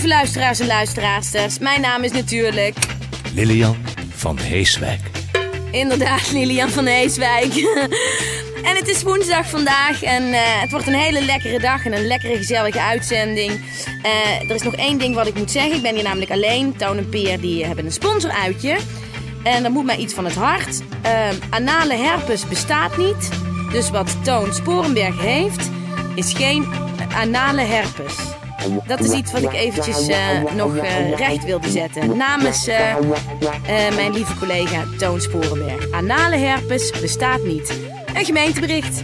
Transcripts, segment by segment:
Lieve luisteraars en luisteraarsters. Mijn naam is natuurlijk... Lilian van Heeswijk. Inderdaad, Lilian van Heeswijk. en het is woensdag vandaag en eh, het wordt een hele lekkere dag en een lekkere gezellige uitzending. Eh, er is nog één ding wat ik moet zeggen. Ik ben hier namelijk alleen. Toon en Peer die hebben een sponsoruitje. En er moet mij iets van het hart. Eh, anale herpes bestaat niet. Dus wat Toon Sporenberg heeft, is geen anale herpes. Dat is iets wat ik eventjes eh, nog eh, recht wilde zetten. Namens eh, mijn lieve collega Toon Sporenberg. Anale herpes bestaat niet. Een gemeentebericht.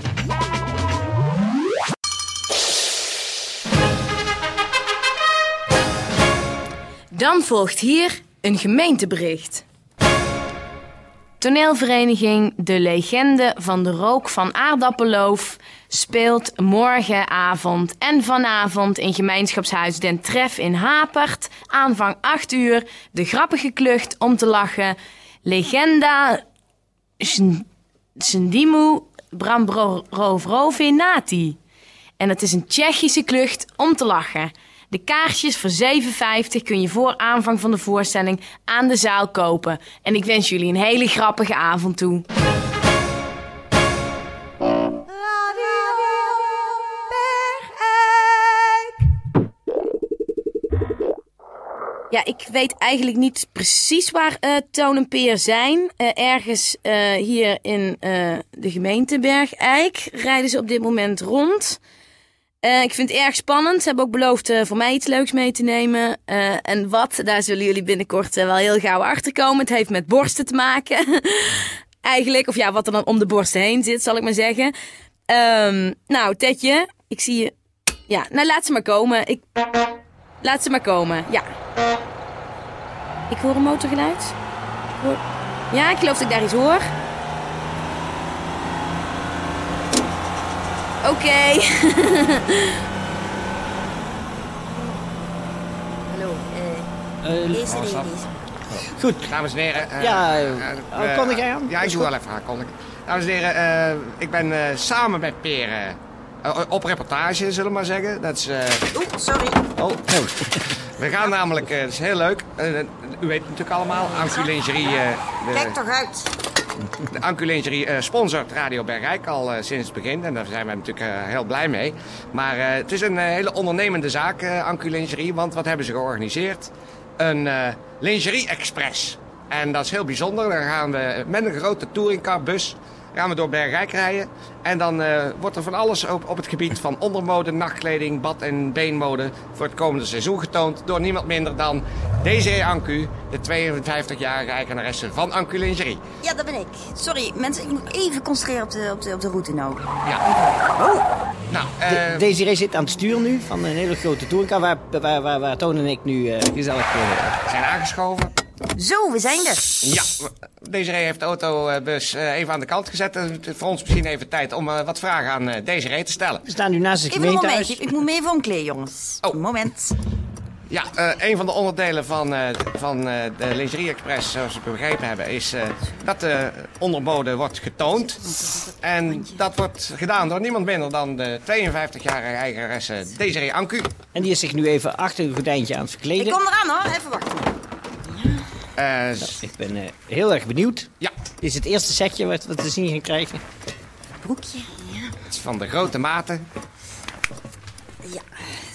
Dan volgt hier een gemeentebericht. Toneelvereniging De Legende van de Rook van Aardappelloof speelt morgenavond en vanavond in gemeenschapshuis Den Tref in Hapert. Aanvang 8 uur. De grappige klucht om te lachen. Legenda Sendimu Brambrovinati. En het is een Tsjechische klucht om te lachen. De kaarsjes voor 7,50 kun je voor aanvang van de voorstelling aan de zaal kopen. En ik wens jullie een hele grappige avond toe. Ja, ik weet eigenlijk niet precies waar eh Toon en Peer zijn. Eh, ergens eh, hier in de gemeente Bergijk rijden ze op dit moment rond. Eh, ik vind het erg spannend. Ze hebben ook beloofd eh, voor mij iets leuks mee te nemen. Eh, en wat, daar zullen jullie binnenkort wel heel gauw achter komen. Het heeft met borsten te maken. Eigenlijk, of ja, wat er dan om de borsten heen zit, zal ik maar zeggen. Ehm, nou, Tetje, ik zie je. Ja, nou laat ze maar komen. Ik... Laat ze maar komen, ja. Ik hoor een motorgeluid. Ja, ik geloof dat ik daar iets hoor. Oké. Hallo, eh Eh, eerste oh, goed. Dames en heren. eh, Ja, oh, kondig jij aan? Ja, ik doe goed. wel even aankondigen. Dames en heren, eh, ik ben eh, samen met Peer eh, op reportage, zullen we maar zeggen. Dat is, eh, Oeh, sorry. oh, we gaan namelijk, eh, dat is heel leuk. Eh, u weet natuurlijk allemaal, Ancu Lingerie, eh, Kijk toch uit. De Ancu Lingerie eh, sponsort Radio Bergijk al eh, sinds het begin. En daar zijn we natuurlijk eh, heel blij mee. Maar het is een hele ondernemende zaak, eh Ancu Lingerie. Want wat hebben ze georganiseerd? Een eh, Lingerie Express. En dat is heel bijzonder. Dan gaan we met een grote touringcarbus gaan we door Bergijk rijden. En dan eh, wordt er van alles op, op het gebied van ondermode, nachtkleding, bad- en beenmode voor het komende seizoen getoond. Door niemand minder dan Desiree Ancu, de 52-jarige eigenaresse van Ancu Lingerie. Ja, dat ben ik. Sorry, mensen, ik moet even concentreren op de, op de, op de route nou. Ja. Nou, eh, De- Desiree zit aan het stuur nu van een hele grote touringcar waar, waar, waar, waar Toon en ik nu eh, gezellig... eh, zijn aangeschoven. Zo, we zijn er. Ja, Desiree heeft de autobus eh, even aan de kant gezet. En het is voor ons misschien even tijd om eh, wat vragen aan eh, Desiree te stellen. we staan nu naast het Even een gemeentehuis. momentje. Ik moet me even omkleden, jongens. Oh. Een moment. Ja, eh, een van de onderdelen van, eh, van eh, de Lingerie Express, zoals we begrepen hebben, is eh, dat de ondermode wordt getoond. En dat wordt gedaan door niemand minder dan de 52-jarige eigenaresse Desiree Ancu. En die is zich nu even achter een gordijntje aan het Ik verkleden. kom eraan hoor, even wachten. Eh, Ik ben eh, heel erg benieuwd. ja, Dit is het eerste setje wat we te zien gaan krijgen. Broekje, ja. het is van de grote maten. Ja,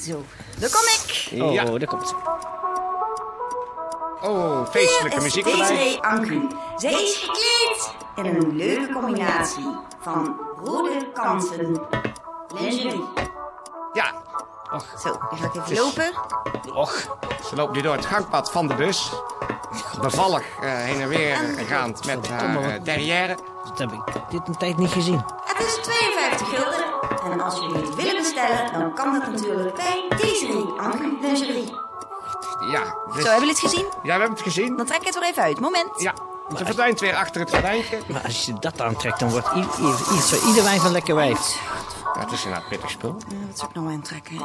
zo. Daar kom ik. Oh, Ja. daar komt ze. Oh, feestelijke Hier muziek erbij. Desiree Ancu. Zij is gekleed in een leuke combinatie van rode kanten lingerie. Ja, Zo, dan ga ik even lopen. Och, ze loopt nu door het gangpad van de bus. Bevallig eh, heen en weer gaand met haar eh, derrière. dat heb ik dit een tijd niet gezien. Het is 52 gulden. En als jullie het willen bestellen, dan kan dat natuurlijk bij Desiree Angu Lingerie. Ja, dus, Zo, hebben jullie het gezien? ja, we hebben het gezien. Dan trek ik het weer even uit. Moment. Ja, ze verdwijnt weer achter het gordijntje. Maar als je dat aantrekt, dan wordt iets voor ieder wijn van lekker wijf. Ja, het is inderdaad pittig spul. Eh, wat zou ik nou aantrekken?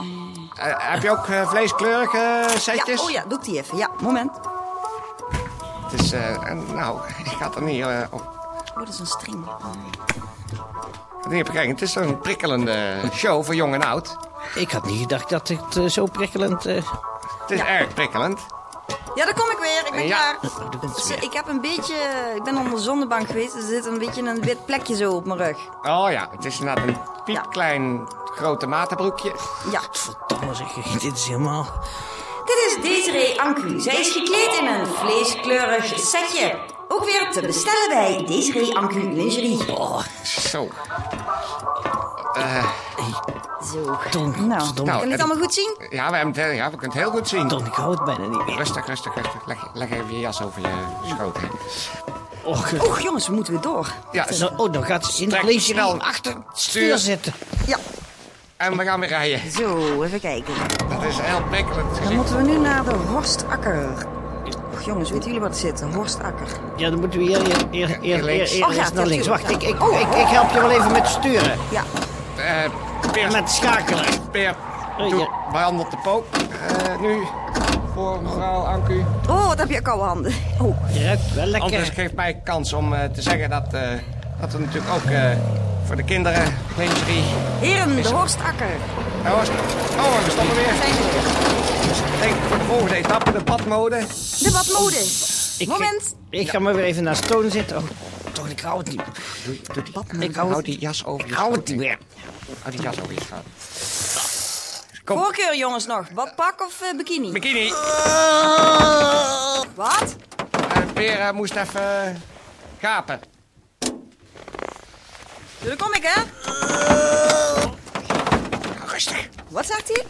Eh, heb je ook eh, vleeskleurige setjes? Ja, oh ja, doe ik die even. Ja, moment. Het is, eh, en, nou, ik ga het er niet eh, op, Oh, dat is een string. Het is een prikkelende show voor jong en oud. Ik had niet gedacht dat het eh, zo prikkelend... eh, Het is erg prikkelend. Ja, daar kom ik weer. Ik ben Ja. klaar. oh, Dus, ik heb een beetje... Ik ben onder de zonnebank geweest. Dus er zit een beetje een wit plekje zo op mijn rug. Oh ja, het is inderdaad een piepklein grote matenbroekje. Ja. Verdomme zeg, dit is helemaal... Is Desiree Anku. Zij is gekleed in een vleeskleurig setje. Ook weer te bestellen bij Desiree Anku Lingerie. Oh, Zo. Zo. Ton, Nou, kan je het en- allemaal goed zien? Ja, we, hebben het, heel- ja, we kunnen het heel goed zien. Ton, ik hou het bijna niet meer. Rustig, rustig, rustig. Leg, leg even je jas over je schoot heen. Och, eh, Oeh, jongens, we moeten weer door. Ja, nou, oh, dan gaat ze in de Trek lingerie snel. achter het Stuur. stuur zitten. Ja, en we gaan weer rijden. zo, even kijken. Dat is heel prikkelend. Dan moeten we nu naar de Horstakker. Och, jongens, weten jullie wat er zit? De Horstakker. Ja, dan moeten we hier, hier- hier Oh, ja, eerst naar links. Wacht, ja. ik, ik, Oh. ik, ik help je wel even met sturen. Ja, Eh, Peer, Met schakelen. Peer Oh, doe, ja. behandelt de pook. Eh, nu voor mevrouw Anku. oh, wat heb je koude handen. Oh, Je ruikt wel lekker. Anders geeft mij kans om eh, te zeggen dat, eh, dat we natuurlijk ook eh, voor de kinderen lingerie... heren, de Horstakker. Oh, is- oh, we stoppen weer. Zijn we weer. Denk voor de volgende etappe, de badmode. De badmode. Ik, Moment. Ik ga maar weer even naar Stone zitten. Oh, toch, ik hou het niet. Doe, doe die, Ik hou die jas over je ik hou het niet meer. Hou die jas over je schoot. Kom, Voorkeur, jongens, nog. Badpak of eh, bikini? bikini. Wat? Peer eh, moest even eh, gapen. Daar kom ik, hè? Rustig. Wat zegt hij?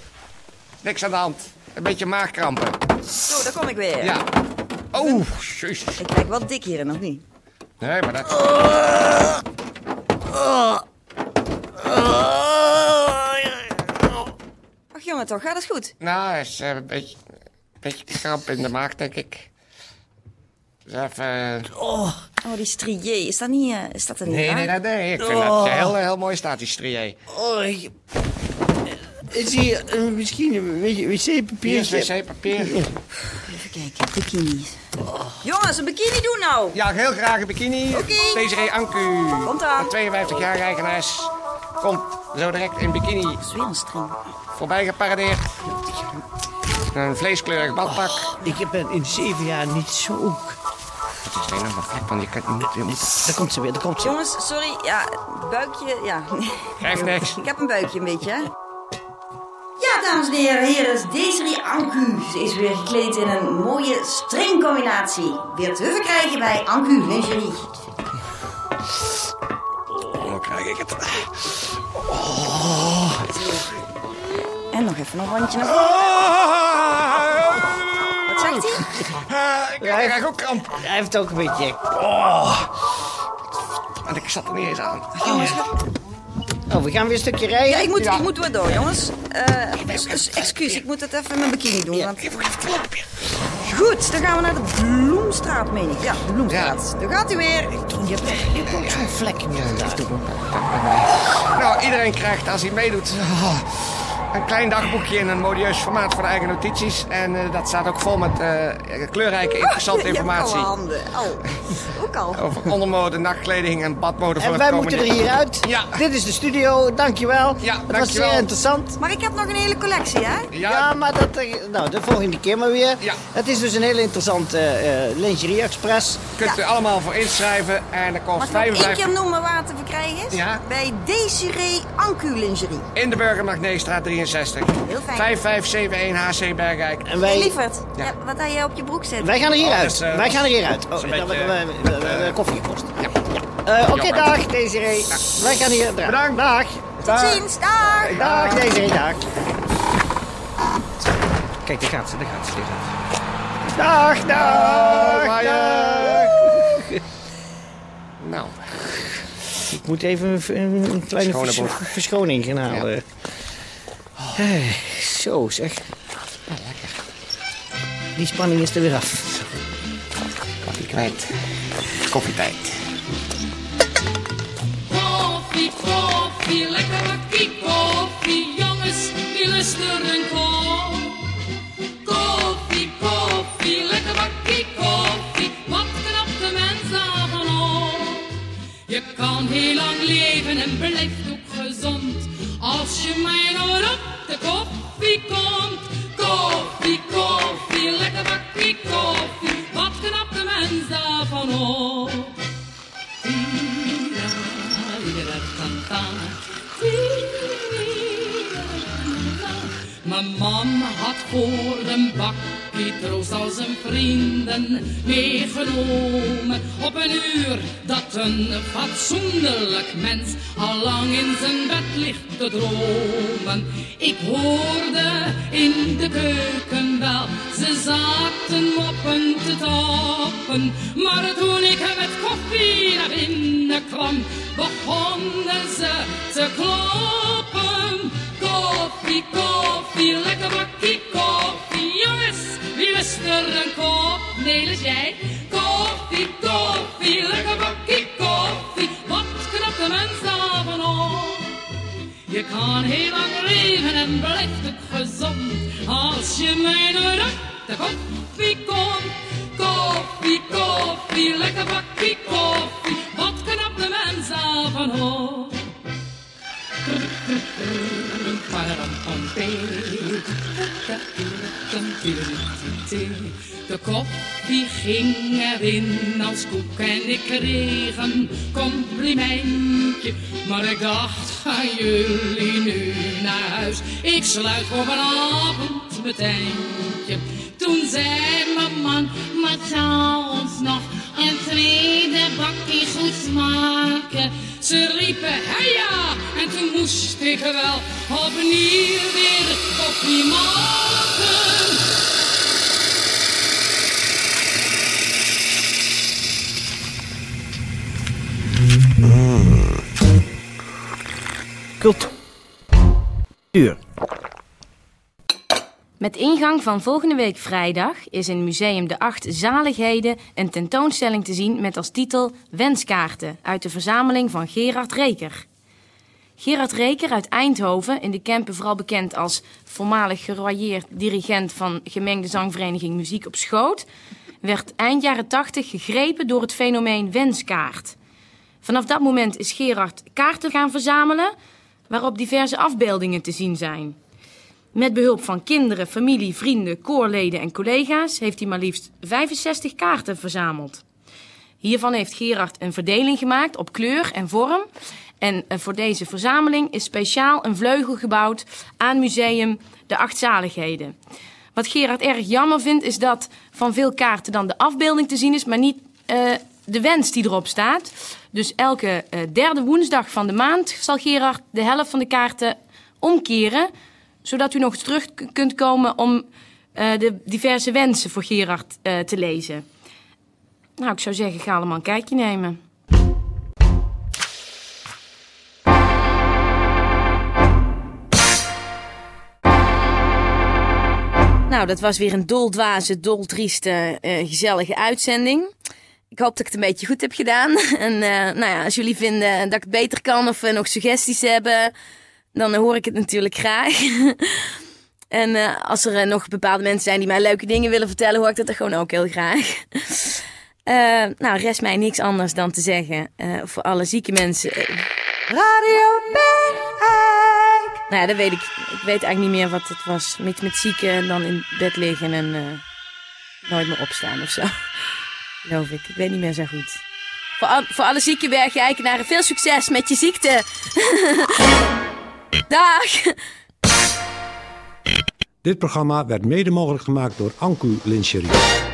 Niks aan de hand. Een beetje maagkrampen. Zo, daar kom ik weer. Ja. Oh, jezus. Ik kijk wel dik hierin, nog niet? Nee, maar dat... Ach, jongen, toch? Gaat het goed? Nou, is eh, een beetje, een beetje kramp in de maag, denk ik. Even... eh, Oh, die strié. Is dat niet... eh, is dat niet Nee, aan? nee, nee, nee. Ik vind dat je heel, heel mooi staat, die strié. Oh, ik... Is hier eh, misschien een beetje Hier is wc-papier. Even kijken, bikinis. Jongens, een bikini doen nou. Ja, heel graag een bikini. Oké. Desiree Anku. Komt eraan. 52 jaar eigenares. Komt zo direct in bikini Dat is weer een string. voorbij geparadeerd. Een vleeskleurig badpak. Ik ben in zeven jaar niet zo... Alleen nog een vlek, want je, kan, niet, je moet... Daar komt ze weer, daar komt ze. Jongens, sorry. Ja, buikje... Ja. Geeft niks. Ik heb een buikje een beetje, hè? Ja, dames en heren, hier is Desiree Anku. Ze is weer gekleed in een mooie stringcombinatie. Weer te verkrijgen bij Anku Lingerie. Oh, krijg ik het. En nog even een rondje naar Oh, Zegt hij? Ik krijg ook kramp. Hij heeft ook een beetje... En ik zat er niet eens aan. Jongens, Oh, we gaan weer een stukje rijden. ja, ik moet, Ja. ik moet weer door, jongens. Ex- excuus, ik moet het even in mijn bikini doen. Want... Goed, dan gaan we naar de Bloemstraat, meen ik. Ja, de Bloemstraat. Daar gaat u weer. Je hebt, ook zo'n vlek in je inderdaad. Nou, iedereen krijgt als hij meedoet oh, een klein dagboekje in een modieus formaat voor de eigen notities. En eh, dat staat ook vol met eh, kleurrijke, interessante Je hebt informatie. handen. Oh, ook al. Over ondermode, nachtkleding en badmode voor En het wij moeten er hieruit. Ja. Dit is de studio, dankjewel. Ja, Het was dankjewel. zeer interessant. Maar ik heb nog een hele collectie, hè? Ja, Ja, maar dat, eh, nou, de volgende keer maar weer. Ja. Het is dus een hele interessante eh lingerie express. kunt u allemaal voor inschrijven en dat kost Mag ik één 55... keer noemen waar het te verkrijgen is? Ja. Bij Desiree Ancu Lingerie. In de Burgermagneestraat 63. Heel fijn. 5571 HC Bergijk. En Hey, wij, lieverd, Ja. ja, wat heb je op je broek zitten? wij gaan er hieruit. dat is, eh, wij gaan er. Oh, is een dat- beetje, we- we- we- we- koffie gekost. Ja. Eh, Oké, Jammer. dag Desiree. Wij gaan hier. Bedankt. Dag. Tot ziens, dag! Dag Desiree, dag. Kijk, daar gaat ze, daar gaat ze. Daar gaat ze. Dag, dag, Dag, dag. Nou. Ik moet even een, een- kleine vers- verschoning gaan halen. Eh, zo zeg. Die spanning is er weer af. Koffie kwijt. Koffietijd. Koffie, koffie, lekker bakkie koffie. Jongens, die luisteren kom. Koffie, koffie, lekker bakkie koffie. Wat knapt de mens op? Je kan heel lang leven en blijft ook gezond. Als je mij voor een bakkie troost al zijn vrienden meegenomen. Op een uur dat een fatsoenlijk mens al lang in zijn bed ligt te dromen. Ik hoorde in de keuken wel, ze zaten moppen te tappen. Maar toen ik met koffie naar binnen kwam, begonnen ze te kloppen. Koffie, koffie, lekker bakkie wie lust er een kop? Nelis jij? Koffie, koffie, lekker bakkie koffie. Wat knapt de mens daarvan op? Je kan heel lang leven en blijft ook gezond. Als je mij op de koffie komt. Koffie, koffie, lekker bakkie koffie. Wat knapt de mens daarvan op? De koffie ging erin als koek en ik kreeg een complimentje. Maar ik dacht, gaan jullie nu naar huis? Ik sluit voor vanavond mijn tentje. Toen zei mijn man, maar zou ons nog een tweede bakje goed smaken? Ze riepen, hey ja, en toen moest ik wel opnieuw weer koffie maken. Cultuur. Met ingang van volgende week vrijdag is in Museum de Acht Zaligheden een tentoonstelling te zien met als titel Wenskaarten uit de verzameling van Gerard Reker. Gerard Reker uit Eindhoven, in de Kempen vooral bekend als voormalig geroyeerd dirigent van gemengde zangvereniging Muziek op Schoot, werd eind jaren 80 gegrepen door het fenomeen wenskaart. Vanaf dat moment is Gerard kaarten gaan verzamelen waarop diverse afbeeldingen te zien zijn. Met behulp van kinderen, familie, vrienden, koorleden en collega's heeft hij maar liefst 65 kaarten verzameld. Hiervan heeft Gerard een verdeling gemaakt op kleur en vorm. En eh, voor deze verzameling is speciaal een vleugel gebouwd aan museum De Acht Zaligheden. Wat Gerard erg jammer vindt is dat van veel kaarten dan de afbeelding te zien is, maar niet eh, de wens die erop staat. Dus elke eh, derde woensdag van de maand zal Gerard de helft van de kaarten omkeren, zodat u nog eens terug kunt komen om de diverse wensen voor Gerard te lezen. Nou, ik zou zeggen, ga allemaal een kijkje nemen. Nou, dat was weer een doldwaze, doltrieste, eh gezellige uitzending. Ik hoop dat ik het een beetje goed heb gedaan. En eh, nou ja, als jullie vinden dat ik het beter kan of eh, nog suggesties hebben, dan hoor ik het natuurlijk graag. en als er nog bepaalde mensen zijn die mij leuke dingen willen vertellen, hoor ik dat er gewoon ook heel graag. Nou, rest mij niks anders dan te zeggen voor alle zieke mensen. Radio. Nou ja, dat weet ik. Ik weet eigenlijk niet meer wat het was. Met, met zieken en dan in bed liggen en eh, nooit meer opstaan of zo. Geloof ik. Ik weet niet meer zo goed. Voor, voor alle zieke bergeikenaren, veel succes met je ziekte. Dag. Dit programma werd mede mogelijk gemaakt door Anku Lincherie.